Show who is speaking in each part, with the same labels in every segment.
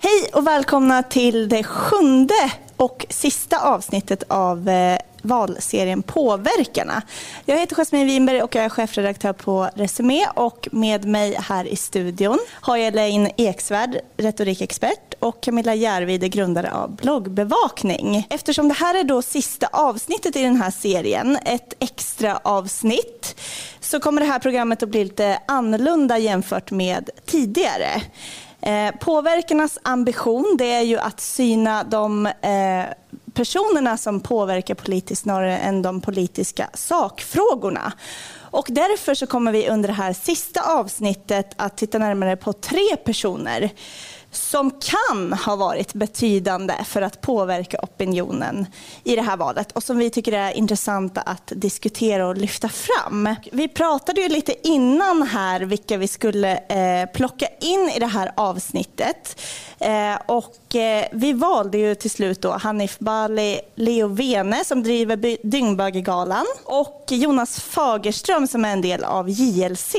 Speaker 1: Hej och välkomna till det sjunde och sista avsnittet av eh, valserien Påverkarna. Jag heter Jasmine Winberg och jag är chefredaktör på Resumé och med mig här i studion har jag Elaine Eksvärd, retorikexpert och Camilla Järvide, grundare av bloggbevakning. Eftersom det här är då sista avsnittet i den här serien, ett extra avsnitt, så kommer det här programmet att bli lite annorlunda jämfört med tidigare. Eh, påverkarnas ambition det är ju att syna de eh, personerna som påverkar politiskt snarare än de politiska sakfrågorna. Och därför så kommer vi under det här sista avsnittet att titta närmare på tre personer som kan ha varit betydande för att påverka opinionen i det här valet och som vi tycker är intressanta att diskutera och lyfta fram. Vi pratade ju lite innan här vilka vi skulle eh, plocka in i det här avsnittet. Eh, och eh, vi valde ju till slut då Hanif Bali, Leo Vene som driver Dyngbögegalan och Jonas Fagerström som är en del av JLC.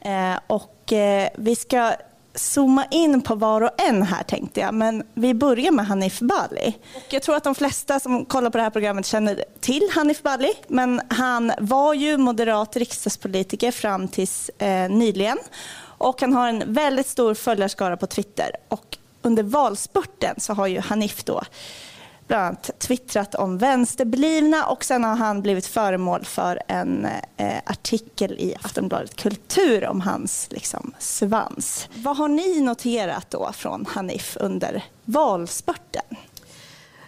Speaker 1: Eh, och eh, vi ska zooma in på var och en här tänkte jag. Men vi börjar med Hanif Bali. Och jag tror att de flesta som kollar på det här programmet känner till Hanif Bali. Men han var ju moderat riksdagspolitiker fram tills eh, nyligen. Och han har en väldigt stor följarskara på Twitter. Och under valspurten så har ju Hanif då bland annat twittrat om vänsterblivna och sen har han blivit föremål för en eh, artikel i Aftonbladet Kultur om hans liksom, svans. Vad har ni noterat då från Hanif under valspurten?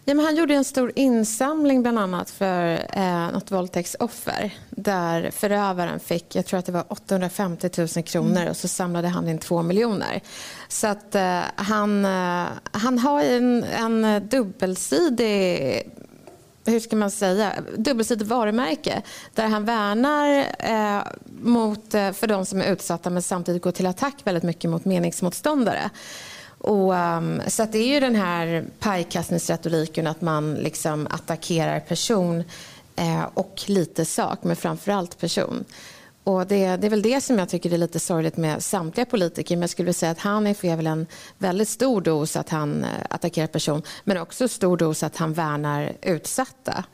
Speaker 2: Ja, men han gjorde en stor insamling bland annat för eh, något våldtäktsoffer där förövaren fick, jag tror att det var 850 000 kronor mm. och så samlade han in två miljoner. Så att eh, han, eh, han har en, en dubbelsidig hur ska man säga, dubbelsidigt varumärke där han värnar eh, mot, eh, för de som är utsatta men samtidigt går till attack väldigt mycket mot meningsmotståndare. Och, um, så att det är ju den här pajkastningsretoriken att man liksom attackerar person eh, och lite sak, men framförallt person. Och det, det, är väl det som jag tycker är lite sorgligt med samtliga politiker. Men jag skulle vilja säga att Hanif är väl en väldigt stor dos att han eh, attackerar person, men också stor dos att han värnar utsatta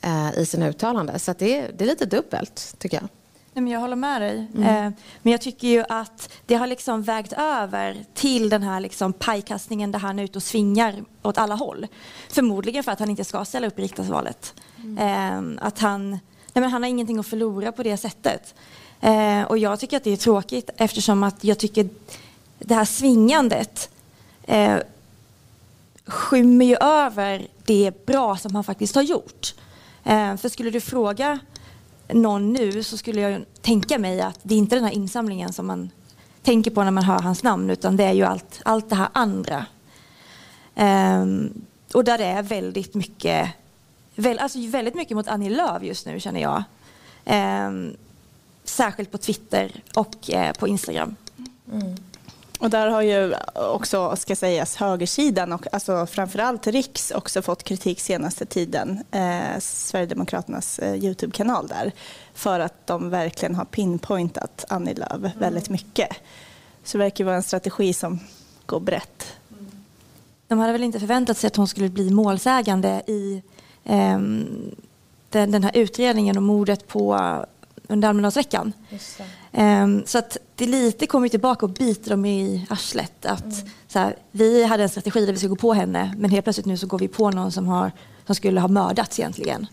Speaker 2: eh, i sina uttalanden. Så det, det är lite dubbelt, tycker jag.
Speaker 3: Nej, men jag håller med dig. Mm. Eh, men jag tycker ju att det har liksom vägt över till den här liksom pajkastningen där han är ute och svingar åt alla håll. Förmodligen för att han inte ska ställa upp i riksdagsvalet. Mm. Eh, att han, nej men han har ingenting att förlora på det sättet. Eh, och jag tycker att det är tråkigt eftersom att jag tycker det här svingandet eh, skymmer ju över det bra som han faktiskt har gjort. Eh, för skulle du fråga någon nu så skulle jag tänka mig att det är inte den här insamlingen som man tänker på när man hör hans namn utan det är ju allt, allt det här andra. Um, och där det är väldigt mycket, väl, alltså väldigt mycket mot Annie Lööf just nu känner jag. Um, särskilt på Twitter och uh, på Instagram. Mm.
Speaker 1: Och där har ju också, ska sägas, högersidan och alltså framförallt Riks också fått kritik senaste tiden, eh, Sverigedemokraternas eh, Youtube-kanal där, för att de verkligen har pinpointat Annie Lööf mm. väldigt mycket. Så det verkar vara en strategi som går brett.
Speaker 3: De hade väl inte förväntat sig att hon skulle bli målsägande i eh, den, den här utredningen om mordet på under Almedalsveckan. Um, så att det lite kommer tillbaka och biter dem i arslet. Att, mm. så här, vi hade en strategi där vi skulle gå på henne men helt plötsligt nu så går vi på någon som, har, som skulle ha mördats egentligen.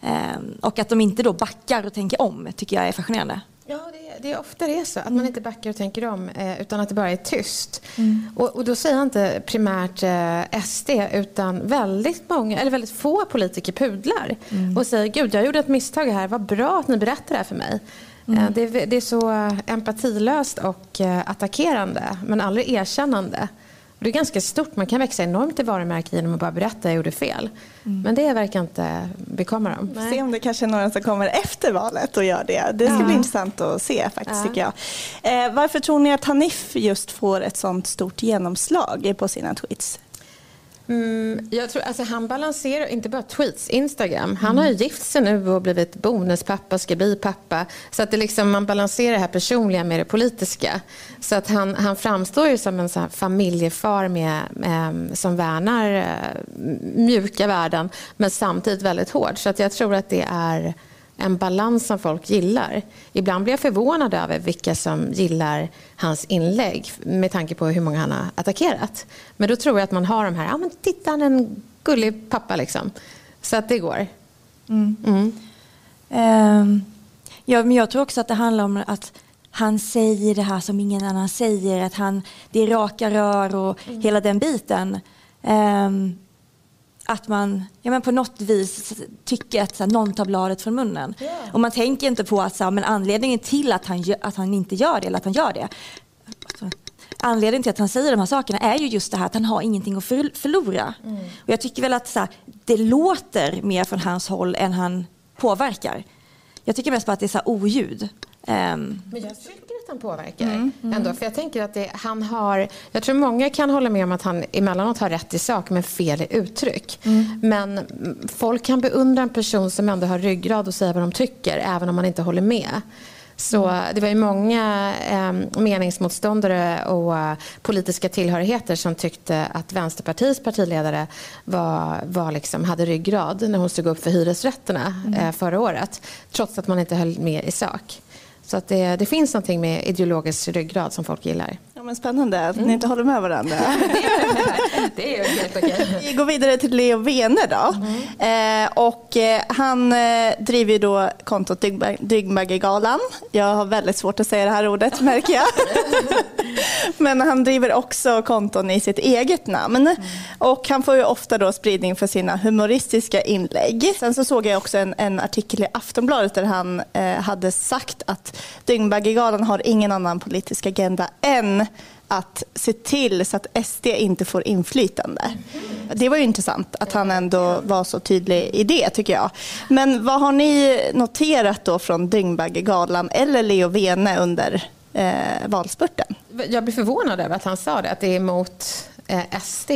Speaker 3: Um, och att de inte då backar och tänker om tycker jag är fascinerande.
Speaker 2: Det, är ofta det är så. Att mm. man inte backar och tänker om eh, utan att det bara är tyst. Mm. Och, och, då säger jag inte primärt eh, SD utan väldigt många, eller väldigt få politiker pudlar mm. och säger gud jag gjorde ett misstag här, vad bra att ni berättar det här för mig. Mm. Eh, det, det, är så empatilöst och eh, attackerande men aldrig erkännande. Och det är ganska stort. Man kan växa enormt i varumärke genom att bara berätta att jag gjorde fel. Mm. Men det verkar inte bekomma dem.
Speaker 1: Nej. Se om det kanske är några som kommer efter valet och gör det. Det ska ja. bli intressant att se faktiskt ja. tycker jag. Eh, varför tror ni att Hanif just får ett sånt stort genomslag på sina tweets?
Speaker 2: Mm, jag tror, alltså, han balanserar inte bara tweets, Instagram. Han har ju gift sig nu och blivit bonuspappa, ska bli pappa. Så att det liksom, man balanserar det här personliga med det politiska. Så att han, han framstår ju som en så familjefar med, med, som värnar äh, mjuka värden men samtidigt väldigt hård. Så att jag tror att det är en balans som folk gillar. Ibland blir jag förvånad över vilka som gillar hans inlägg med tanke på hur många han har attackerat. Men då tror jag att man har de här, ja men titta en gullig pappa liksom. Så att det går. Mm. Mm.
Speaker 3: Um, ja, men jag tror också att det handlar om att han säger det här som ingen annan säger, att han, det är raka rör och mm. hela den biten. Um, att man ja, men på något vis tycker att så här, någon tar bladet från munnen. Yeah. Och man tänker inte på att så här, men anledningen till att han, att han inte gör det, eller att han gör det, anledningen till att han säger de här sakerna är ju just det här att han har ingenting att förlora. Mm. Och jag tycker väl att så här, det låter mer från hans håll än han påverkar. Jag tycker mest bara att det är så här oljud.
Speaker 2: Um. Men jag tycker att han påverkar mm. Mm. ändå. För jag tänker att det, han har... Jag tror många kan hålla med om att han emellanåt har rätt i sak men fel i uttryck. Mm. Men folk kan beundra en person som ändå har ryggrad och säga vad de tycker även om man inte håller med. Så mm. det var ju många eh, meningsmotståndare och uh, politiska tillhörigheter som tyckte att Vänsterpartiets partiledare var, var liksom, hade ryggrad när hon stod upp för hyresrätterna mm. eh, förra året. Trots att man inte höll med i sak. Så att det, det finns någonting med ideologisk ryggrad som folk gillar.
Speaker 1: Ja, men spännande att mm. ni inte håller med varandra.
Speaker 2: det är helt okej.
Speaker 1: Vi går vidare till Leo Vene då. Mm. Eh, och, eh, han eh, driver ju då kontot Dyngbaggegalan. Jag har väldigt svårt att säga det här ordet märker jag. men han driver också konton i sitt eget namn. Mm. Och han får ju ofta då spridning för sina humoristiska inlägg. Sen så såg jag också en, en artikel i Aftonbladet där han eh, hade sagt att Dyngbaggegalan har ingen annan politisk agenda än att se till så att SD inte får inflytande. Det var ju intressant att han ändå var så tydlig i det tycker jag. Men vad har ni noterat då från Dyngbaggegalan eller Leo Vene under eh, valspurten?
Speaker 2: Jag blir förvånad över att han sa det, att det är mot eh, SD.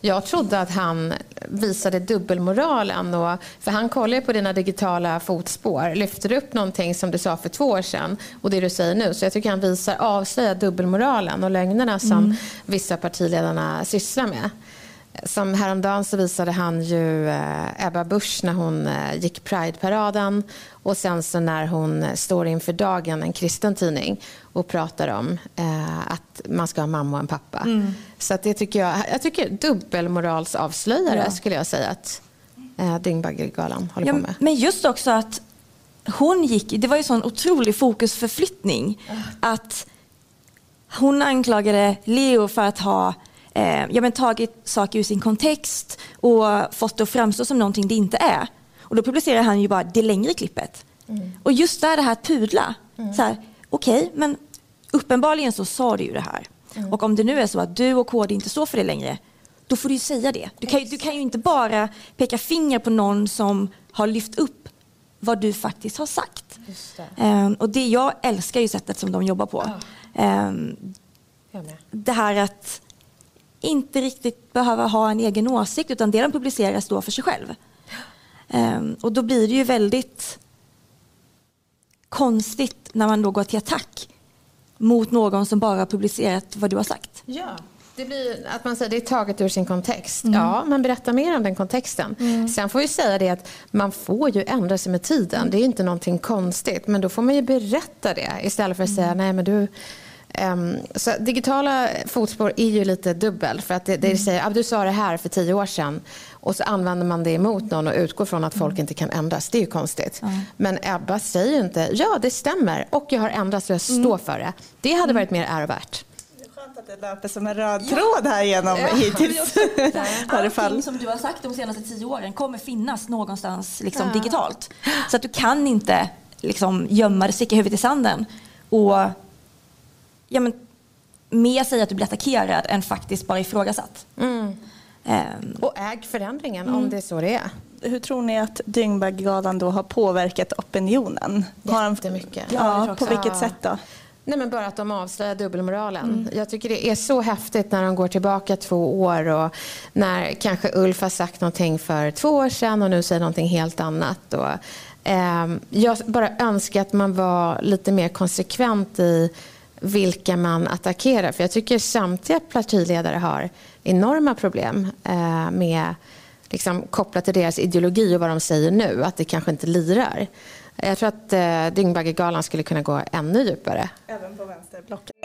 Speaker 2: Jag trodde att han visade dubbelmoralen. Och, för han kollar på dina digitala fotspår. Lyfter upp någonting som du sa för två år sedan och det du säger nu. Så jag tycker han visar, avslöjar dubbelmoralen och lögnerna som mm. vissa partiledarna sysslar med. Som häromdagen så visade han ju eh, Ebba Busch när hon eh, gick Pride-paraden och sen så när hon står inför Dagen, en kristen tidning och pratar om eh, att man ska ha en mamma och en pappa. Mm. Så det tycker jag, jag tycker dubbelmoralsavslöjare ja. skulle jag säga att eh, Dyngbaggegalan håller ja, på med.
Speaker 3: Men just också att hon gick, det var ju sån otrolig fokusförflyttning. Mm. Att hon anklagade Leo för att ha eh, ja, men tagit saker ur sin kontext och fått det att framstå som någonting det inte är. Och då publicerar han ju bara det längre klippet. Mm. Och just där det här att pudla. Mm. Okej, okay, men uppenbarligen så sa du ju det här. Mm. Och om det nu är så att du och KD inte står för det längre, då får du ju säga det. Du kan, du kan ju inte bara peka finger på någon som har lyft upp vad du faktiskt har sagt. Det. Um, och det jag älskar ju sättet som de jobbar på. Ja. Um, det här att inte riktigt behöva ha en egen åsikt utan det de publicerar står för sig själv. Um, och då blir det ju väldigt konstigt när man då går till attack mot någon som bara publicerat vad du har sagt.
Speaker 2: Ja. Det blir att man säger det är taget ur sin kontext. Mm. Ja, men berätta mer om den kontexten. Mm. Sen får jag säga det att man får ju ändra sig med tiden. Det är inte någonting konstigt. Men då får man ju berätta det istället för att säga mm. nej men du Um, så digitala fotspår är ju lite dubbel. För att det, det mm. säger, ah, du sa det här för tio år sedan och så använder man det emot någon och utgår från att folk mm. inte kan ändras. Det är ju konstigt. Mm. Men Ebba säger ju inte, ja det stämmer och jag har ändrats och jag står mm. för det. Det hade varit mer ärovärt.
Speaker 1: Skönt att det löper som en röd ja. tråd här igenom ja. hittills.
Speaker 3: Allting som du har sagt de senaste tio åren kommer finnas någonstans liksom, ja. digitalt. Så att du kan inte liksom, gömma det, sticka huvudet i sanden och ja, men, mer säga att du blir attackerad än faktiskt bara ifrågasatt. Mm.
Speaker 2: Um, och äg förändringen mm. om det är så det är.
Speaker 1: Hur tror ni att Dyngbaggegalan då har påverkat opinionen?
Speaker 2: Jättemycket.
Speaker 1: Ja, på vilket sätt då?
Speaker 2: Nej, men bara att de avslöjar dubbelmoralen. Mm. Jag tycker det är så häftigt när de går tillbaka två år och när kanske Ulf har sagt någonting för två år sedan och nu säger någonting helt annat. Och, eh, jag bara önskar att man var lite mer konsekvent i vilka man attackerar. För jag tycker samtliga partiledare har enorma problem eh, med liksom, kopplat till deras ideologi och vad de säger nu, att det kanske inte lirar. Jag tror att eh, Dyngbaggegalan skulle kunna gå ännu djupare.
Speaker 1: Även på vänsterblocket.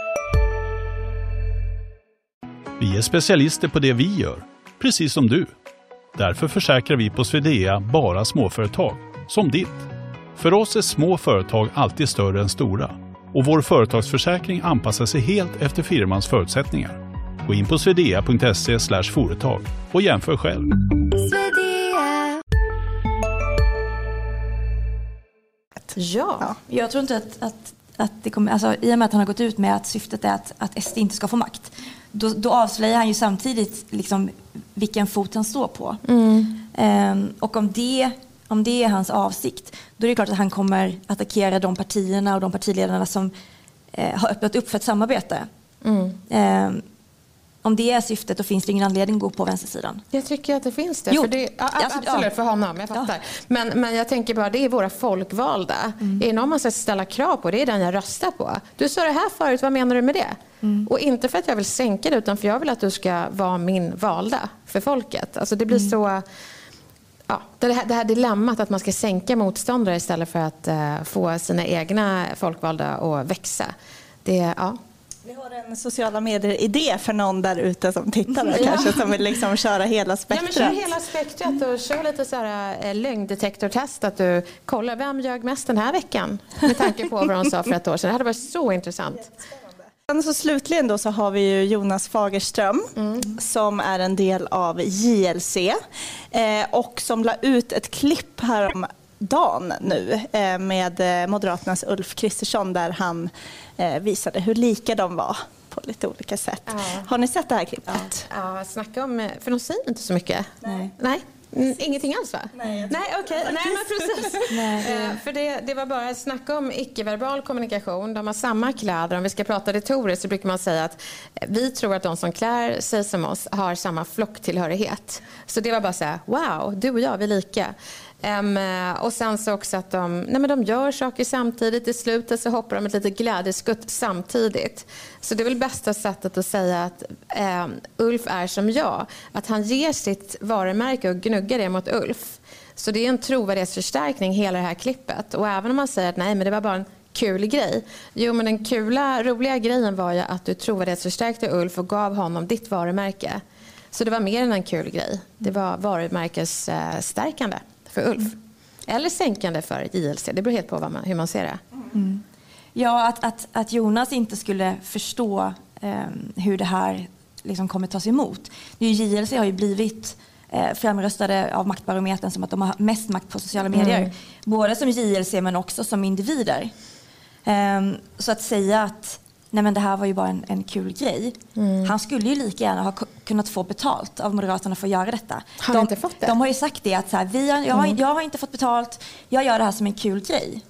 Speaker 4: Vi är specialister på det vi gör, precis som du. Därför försäkrar vi på Swedea bara småföretag, som ditt. För oss är små företag alltid större än stora och vår företagsförsäkring anpassar sig helt efter firmans förutsättningar. Gå in på swedea.se företag och jämför själv.
Speaker 3: Ja. ja. Jag tror inte att, att, att det kommer, alltså, i och med att han har gått ut med att syftet är att, att SD inte ska få makt, då, då avslöjar han ju samtidigt liksom, vilken fot han står på. Mm. Um, och om det, om det är hans avsikt, då är det klart att han kommer attackera de partierna och de partiledarna som eh, har öppnat upp för ett samarbete. Mm. Um, om det är syftet då finns det ingen anledning att gå på vänstersidan.
Speaker 2: Jag tycker att det finns det. Jo. För det ja, alltså, absolut, ja. för honom. Jag fattar. Ja. Men, men jag tänker bara, det är våra folkvalda. Mm. Är det någon man ska ställa krav på, det är den jag röstar på. Du sa det här förut, vad menar du med det? Mm. Och inte för att jag vill sänka det, utan för jag vill att du ska vara min valda för folket. Alltså det blir mm. så... Ja, det, här, det här dilemmat att man ska sänka motståndare istället för att uh, få sina egna folkvalda att växa. Det, ja,
Speaker 1: vi har en sociala medier-idé för någon där ute som tittar ja. kanske som vill liksom köra hela spektrat.
Speaker 2: Ja, men kör hela spektrat och kör lite så här, äh, lögndetektortest. Att du kollar vem ljög mest den här veckan med tanke på vad de sa för ett år sedan. Det hade varit så intressant.
Speaker 1: Så slutligen då så har vi ju Jonas Fagerström mm. som är en del av JLC eh, och som la ut ett klipp här dagen nu eh, med eh, Moderaternas Ulf Kristersson där han eh, visade hur lika de var på lite olika sätt. Ja. Har ni sett det här klippet?
Speaker 2: Ja, ja snacka om, för de säger inte så mycket. Nej. Nej. Mm, ingenting alls va?
Speaker 1: Nej,
Speaker 2: Nej okej. Okay. Nej, men precis. Nej. för det, det var bara att snacka om icke-verbal kommunikation. De har samma kläder. Om vi ska prata retoriskt så brukar man säga att vi tror att de som klär sig som oss har samma flocktillhörighet. Så det var bara så här, wow, du och jag, vi är lika. Um, och sen så också att de, nej men de gör saker samtidigt. I slutet så hoppar de ett litet glädjeskutt samtidigt. Så det är väl bästa sättet att säga att um, Ulf är som jag. Att han ger sitt varumärke och gnuggar det mot Ulf. Så det är en trovärdighetsförstärkning hela det här klippet. Och även om man säger att nej men det var bara en kul grej. Jo men den kula, roliga grejen var ju att du trovärdighetsförstärkte Ulf och gav honom ditt varumärke. Så det var mer än en kul grej. Det var varumärkesstärkande för Ulf. Mm. Eller sänkande för JLC. Det beror helt på man, hur man ser det. Mm.
Speaker 3: Ja, att, att, att, Jonas inte skulle förstå eh, hur det här liksom kommer tas emot. JLC har ju blivit eh, framröstade av Maktbarometern som att de har mest makt på sociala medier. Mm. Både som JLC men också som individer. Eh, så att säga att nej men det här var ju bara en, en kul grej. Mm. Han skulle ju lika gärna ha kunnat få betalt av Moderaterna för att göra detta.
Speaker 2: Har de, inte fått det?
Speaker 3: De har ju sagt det att så här, vi har, jag, har, mm. jag har inte fått betalt, jag gör det här som en kul grej.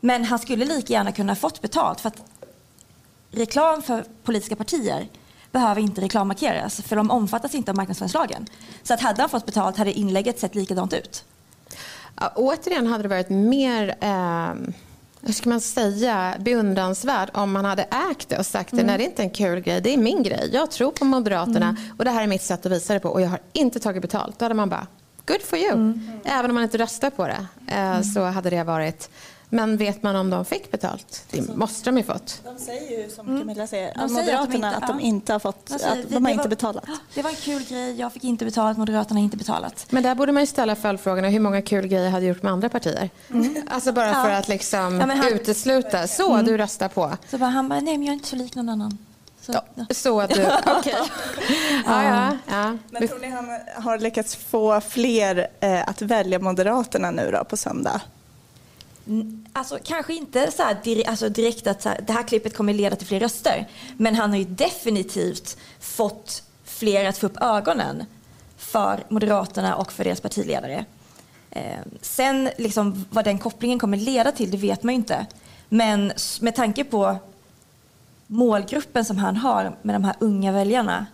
Speaker 3: Men han skulle lika gärna kunna fått betalt för att reklam för politiska partier behöver inte reklammarkeras för de omfattas inte av marknadsföringslagen. Så att hade han fått betalt hade inlägget sett likadant ut.
Speaker 2: Ja, återigen hade det varit mer eh hur ska man säga, beundransvärd om man hade ägt det och sagt mm. det. Nej, det är inte en kul grej, det är min grej. Jag tror på Moderaterna mm. och det här är mitt sätt att visa det på och jag har inte tagit betalt. Då hade man bara, good for you. Mm. Även om man inte röstar på det eh, mm. så hade det varit men vet man om de fick betalt? Det alltså, måste de ju fått.
Speaker 1: De säger ju som mm. Camilla säger, de Moderaterna att de inte, att de inte har fått, alltså, att de har inte betalat.
Speaker 3: Det var en kul grej, jag fick inte betalt, Moderaterna har inte betalat.
Speaker 2: Men där borde man ju ställa följdfrågorna, hur många kul grejer hade gjort med andra partier? Mm. Alltså bara ja. för att liksom ja, han, utesluta, så mm. du röstar på.
Speaker 3: Så bara, han bara, nej men jag är inte så lik någon annan.
Speaker 2: Så, ja. så du, okej. Okay. ja, ja,
Speaker 1: ja. Men tror ni han har lyckats få fler eh, att välja Moderaterna nu då på söndag?
Speaker 3: Alltså, kanske inte så här, alltså direkt att så här, det här klippet kommer leda till fler röster. Men han har ju definitivt fått fler att få upp ögonen för Moderaterna och för deras partiledare. Eh, sen liksom, vad den kopplingen kommer leda till, det vet man ju inte. Men med tanke på målgruppen som han har med de här unga väljarna.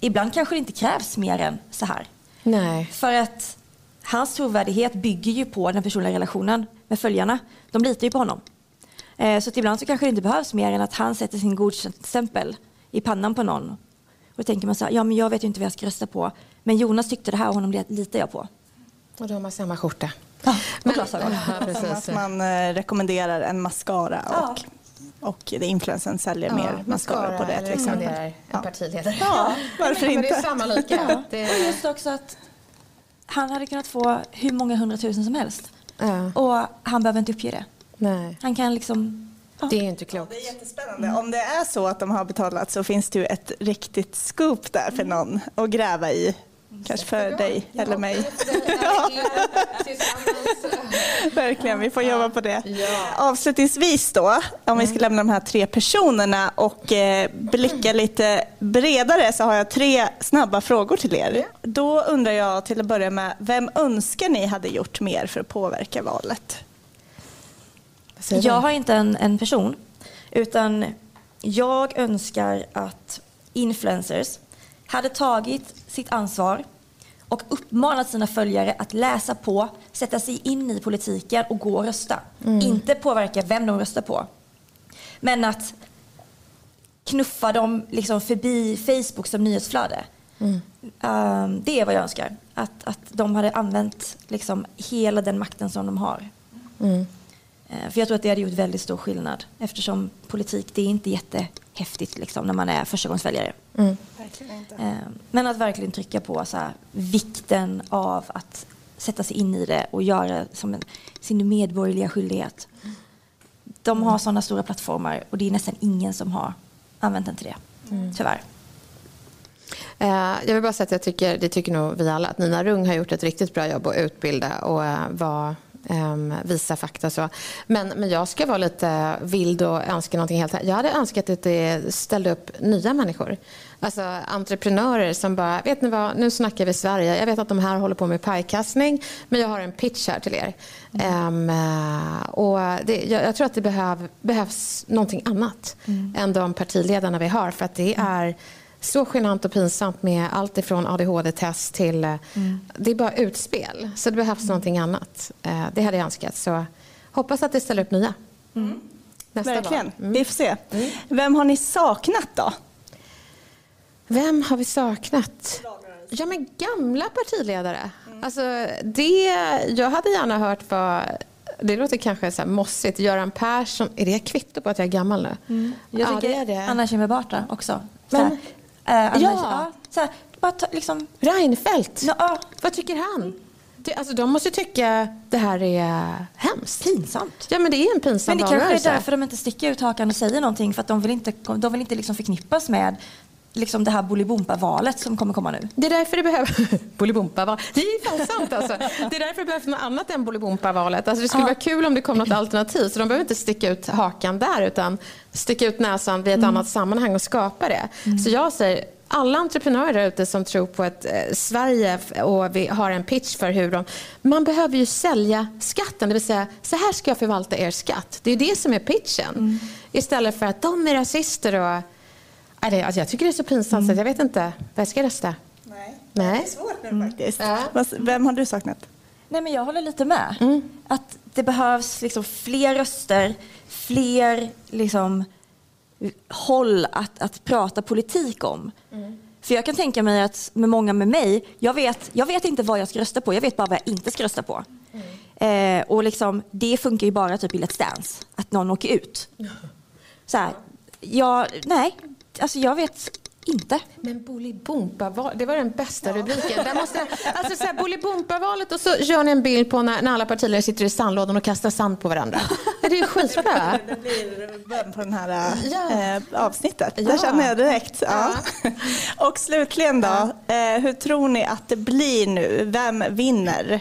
Speaker 3: Ibland kanske det inte krävs mer än så här.
Speaker 2: Nej.
Speaker 3: För att hans trovärdighet bygger ju på den personliga relationen med följarna. De litar ju på honom. Eh, så att ibland så kanske det inte behövs mer än att han sätter sin godstämpel i pannan på någon. Och då tänker man så här, ja men jag vet ju inte vad jag ska rösta på. Men Jonas tyckte det här och honom litar jag på.
Speaker 2: Och då har man samma skjorta.
Speaker 3: Ja,
Speaker 2: Men-
Speaker 3: glasögon.
Speaker 2: Ja,
Speaker 1: Som att
Speaker 2: precis.
Speaker 1: man eh, rekommenderar en mascara och, och det influensen säljer mer mascara på det till exempel.
Speaker 2: rekommenderar en
Speaker 1: Ja.
Speaker 2: partiledare.
Speaker 1: Ja, varför
Speaker 2: Men det är
Speaker 1: inte?
Speaker 2: samma lika. Det
Speaker 3: Och just också att han hade kunnat få hur många hundratusen som helst.
Speaker 2: Ja,
Speaker 3: Och han behöver inte uppge det.
Speaker 2: nej,
Speaker 3: Han kan liksom... Ja.
Speaker 2: det är inte klokt.
Speaker 1: Det är jättespännande. Om det är så att de har betalat så finns det ju ett riktigt scoop där för någon att gräva i. Kanske för dig eller mig. Verkligen, vi får jobba på det.
Speaker 2: Ja.
Speaker 1: Avslutningsvis då, om vi ska lämna de här tre personerna och eh, blicka lite bredare så har jag tre snabba frågor till er. Då undrar jag till att börja med, vem önskar ni hade gjort mer för att påverka valet?
Speaker 3: Jag har inte en, en person, utan jag önskar att influencers hade tagit sitt ansvar och uppmanat sina följare att läsa på, sätta sig in i politiken och gå och rösta. Inte påverka vem de röstar på. Men att knuffa dem liksom förbi Facebook som nyhetsflöde. Um, det är vad jag önskar. Att, att de hade använt liksom hela den makten som de har.
Speaker 2: Mm.
Speaker 3: Eh, För jag tror att det hade gjort väldigt stor skillnad eftersom politik det är inte jättehäftigt liksom, när man är förstagångsväljare.
Speaker 2: Mm.
Speaker 3: Eh, Men att verkligen trycka på så här, vikten av att sätta sig in i det och göra som en, sin medborgerliga skyldighet. De har sådana stora plattformar och det är nästan ingen som har använt den till det. Tyvärr.
Speaker 2: Eh, Jag vill bara säga att jag tycker, det tycker nog vi alla, att Nina Rung har gjort ett riktigt bra jobb att utbilda och vara, visa fakta. Så. Men, men jag ska vara lite vild och önska någonting helt Jag hade önskat att det ställde upp nya människor. Alltså entreprenörer som bara, vet ni vad, nu snackar vi Sverige. Jag vet att de här håller på med pajkastning, men jag har en pitch här till er. Ehm, eh, och det, jag, jag tror att det behöv, behövs någonting annat än de partiledarna vi har. För att det är så genant och pinsamt med allt ifrån ADHD-test till... eh, Det är bara utspel. Så det behövs någonting annat. Eh, Det hade jag önskat. Så hoppas att det ställer upp nya. Nästa
Speaker 1: Verkligen.
Speaker 2: Mm.
Speaker 1: Vi får se. Vem har ni saknat då?
Speaker 2: Vem har vi saknat? Ja, men gamla partiledare. Alltså, det, jag hade gärna hört vad... Det låter kanske så här mossigt. Göran Persson. Är det kvitto på att jag är gammal nu?
Speaker 3: Jag
Speaker 2: ja,
Speaker 3: tycker
Speaker 2: det är det.
Speaker 3: Anna Kinberg Batra också.
Speaker 2: Men-
Speaker 3: eh, Anna,
Speaker 2: Ja.
Speaker 3: ja. Så här, bara ta, liksom,
Speaker 2: Reinfeldt.
Speaker 3: ja, ja,
Speaker 2: Vad tycker han? Det, alltså, de måste tycka det här är hemskt.
Speaker 3: pinsamt.
Speaker 2: Ja, men det är en pinsam
Speaker 3: Men det kanske är därför de inte sticker ut hakan och säger någonting. För att de vill inte, de vill inte liksom förknippas med liksom det här Bolibompa-valet som kommer komma nu.
Speaker 2: Det är därför det behöver... Bolibompa-val. Det är fan sant alltså. Det är därför det behövs något annat än Bolibompa-valet. Alltså, det skulle
Speaker 3: Ja.
Speaker 2: vara kul om det kom något alternativ. Så de behöver inte sticka ut hakan där utan sticka ut näsan vid ett
Speaker 3: Mm.
Speaker 2: annat sammanhang och skapa det. Så jag säger, alla entreprenörer där ute som tror på ett eh, Sverige och vi har en pitch för hur de... Man behöver ju sälja skatten, det vill säga så här ska jag förvalta er skatt. Det är det som är pitchen.
Speaker 3: Mm.
Speaker 2: Istället för att de är rasister och... Alltså jag tycker det är så pinsamt så att jag vet inte vad jag ska rösta.
Speaker 1: Nej.
Speaker 2: Nej.
Speaker 1: Det är svårt nu faktiskt.
Speaker 2: Ja.
Speaker 1: Vem har du saknat?
Speaker 3: Nej, men jag håller lite med.
Speaker 2: Mm.
Speaker 3: Att det behövs liksom fler röster, fler liksom, håll att, att prata politik om.
Speaker 2: Mm.
Speaker 3: För jag kan tänka mig att med många med mig, jag vet, jag vet inte vad jag ska rösta på, jag vet bara vad jag inte ska rösta på.
Speaker 2: Mm.
Speaker 3: Eh, och liksom, det funkar ju bara typ i Let's Dance, att någon åker ut. Så här, jag, nej, alltså jag vet inte.
Speaker 2: Men Bolibompa, det var den bästa rubriken. Där måste, alltså så här, Bolibompa-valet och så gör ni en bild på när, när alla partiledare sitter i sandlådan och kastar sand på varandra. Det är ju skitbra.
Speaker 1: Det blir början på det här
Speaker 2: Ja.
Speaker 1: eh, avsnittet.
Speaker 2: Ja.
Speaker 1: Det känner jag direkt. Ja. Och slutligen då, eh, hur tror ni att det blir nu? Vem vinner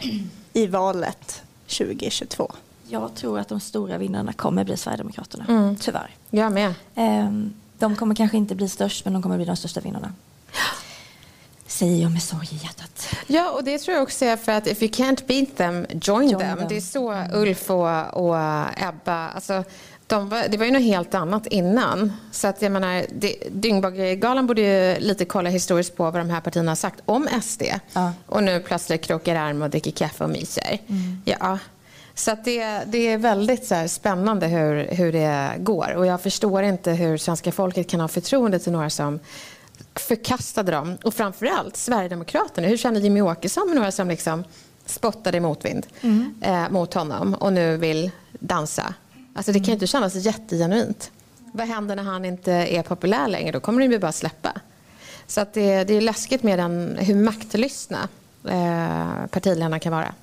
Speaker 1: i valet 2022?
Speaker 3: Jag tror att de stora vinnarna kommer bli Sverigedemokraterna,
Speaker 2: Mm.
Speaker 3: tyvärr.
Speaker 2: Jag med.
Speaker 3: Ehm, De kommer kanske inte bli störst, men de kommer bli de största vinnarna. säger jag med sorg i hjärtat.
Speaker 2: Ja, och det tror jag också är för att if you can't beat them, join, join them. them. Det är så Ulf och, och Ebba, alltså, de var, det var ju något helt annat innan. Så att jag menar, Dyngbaggegalan borde ju lite kolla historiskt på vad de här partierna har sagt om SD. Ja. Och nu plötsligt krokar arm och dricker kaffe och myser. Mm. Ja. Så att det, det är väldigt så spännande hur, hur det går. Och jag förstår inte hur svenska folket kan ha förtroende till några som förkastade dem. Och framförallt Sverigedemokraterna. Hur känner Jimmy Åkesson med några som liksom spottade motvind mm. eh, mot honom och nu vill dansa? Alltså det kan ju inte kännas jättegenuint. Vad händer när han inte är populär längre? Då kommer de ju bara släppa. Så att det, det är läskigt med den, hur maktlystna eh, partiledarna kan vara.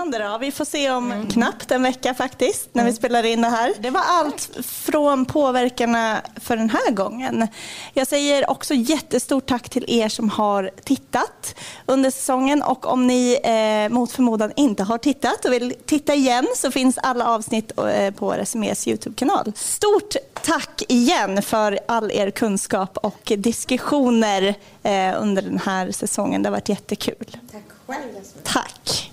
Speaker 1: Spännande då. Vi får se om mm. knappt en vecka faktiskt när mm. vi spelar in det här. Det var allt från påverkarna för den här gången. Jag säger också jättestort tack till er som har tittat under säsongen och om ni eh, mot förmodan inte har tittat och vill titta igen så finns alla avsnitt eh, på Resumés Youtube-kanal. Stort tack igen för all er kunskap och diskussioner eh, under den här säsongen. Det har varit jättekul.
Speaker 2: Tack själv.
Speaker 1: Tack.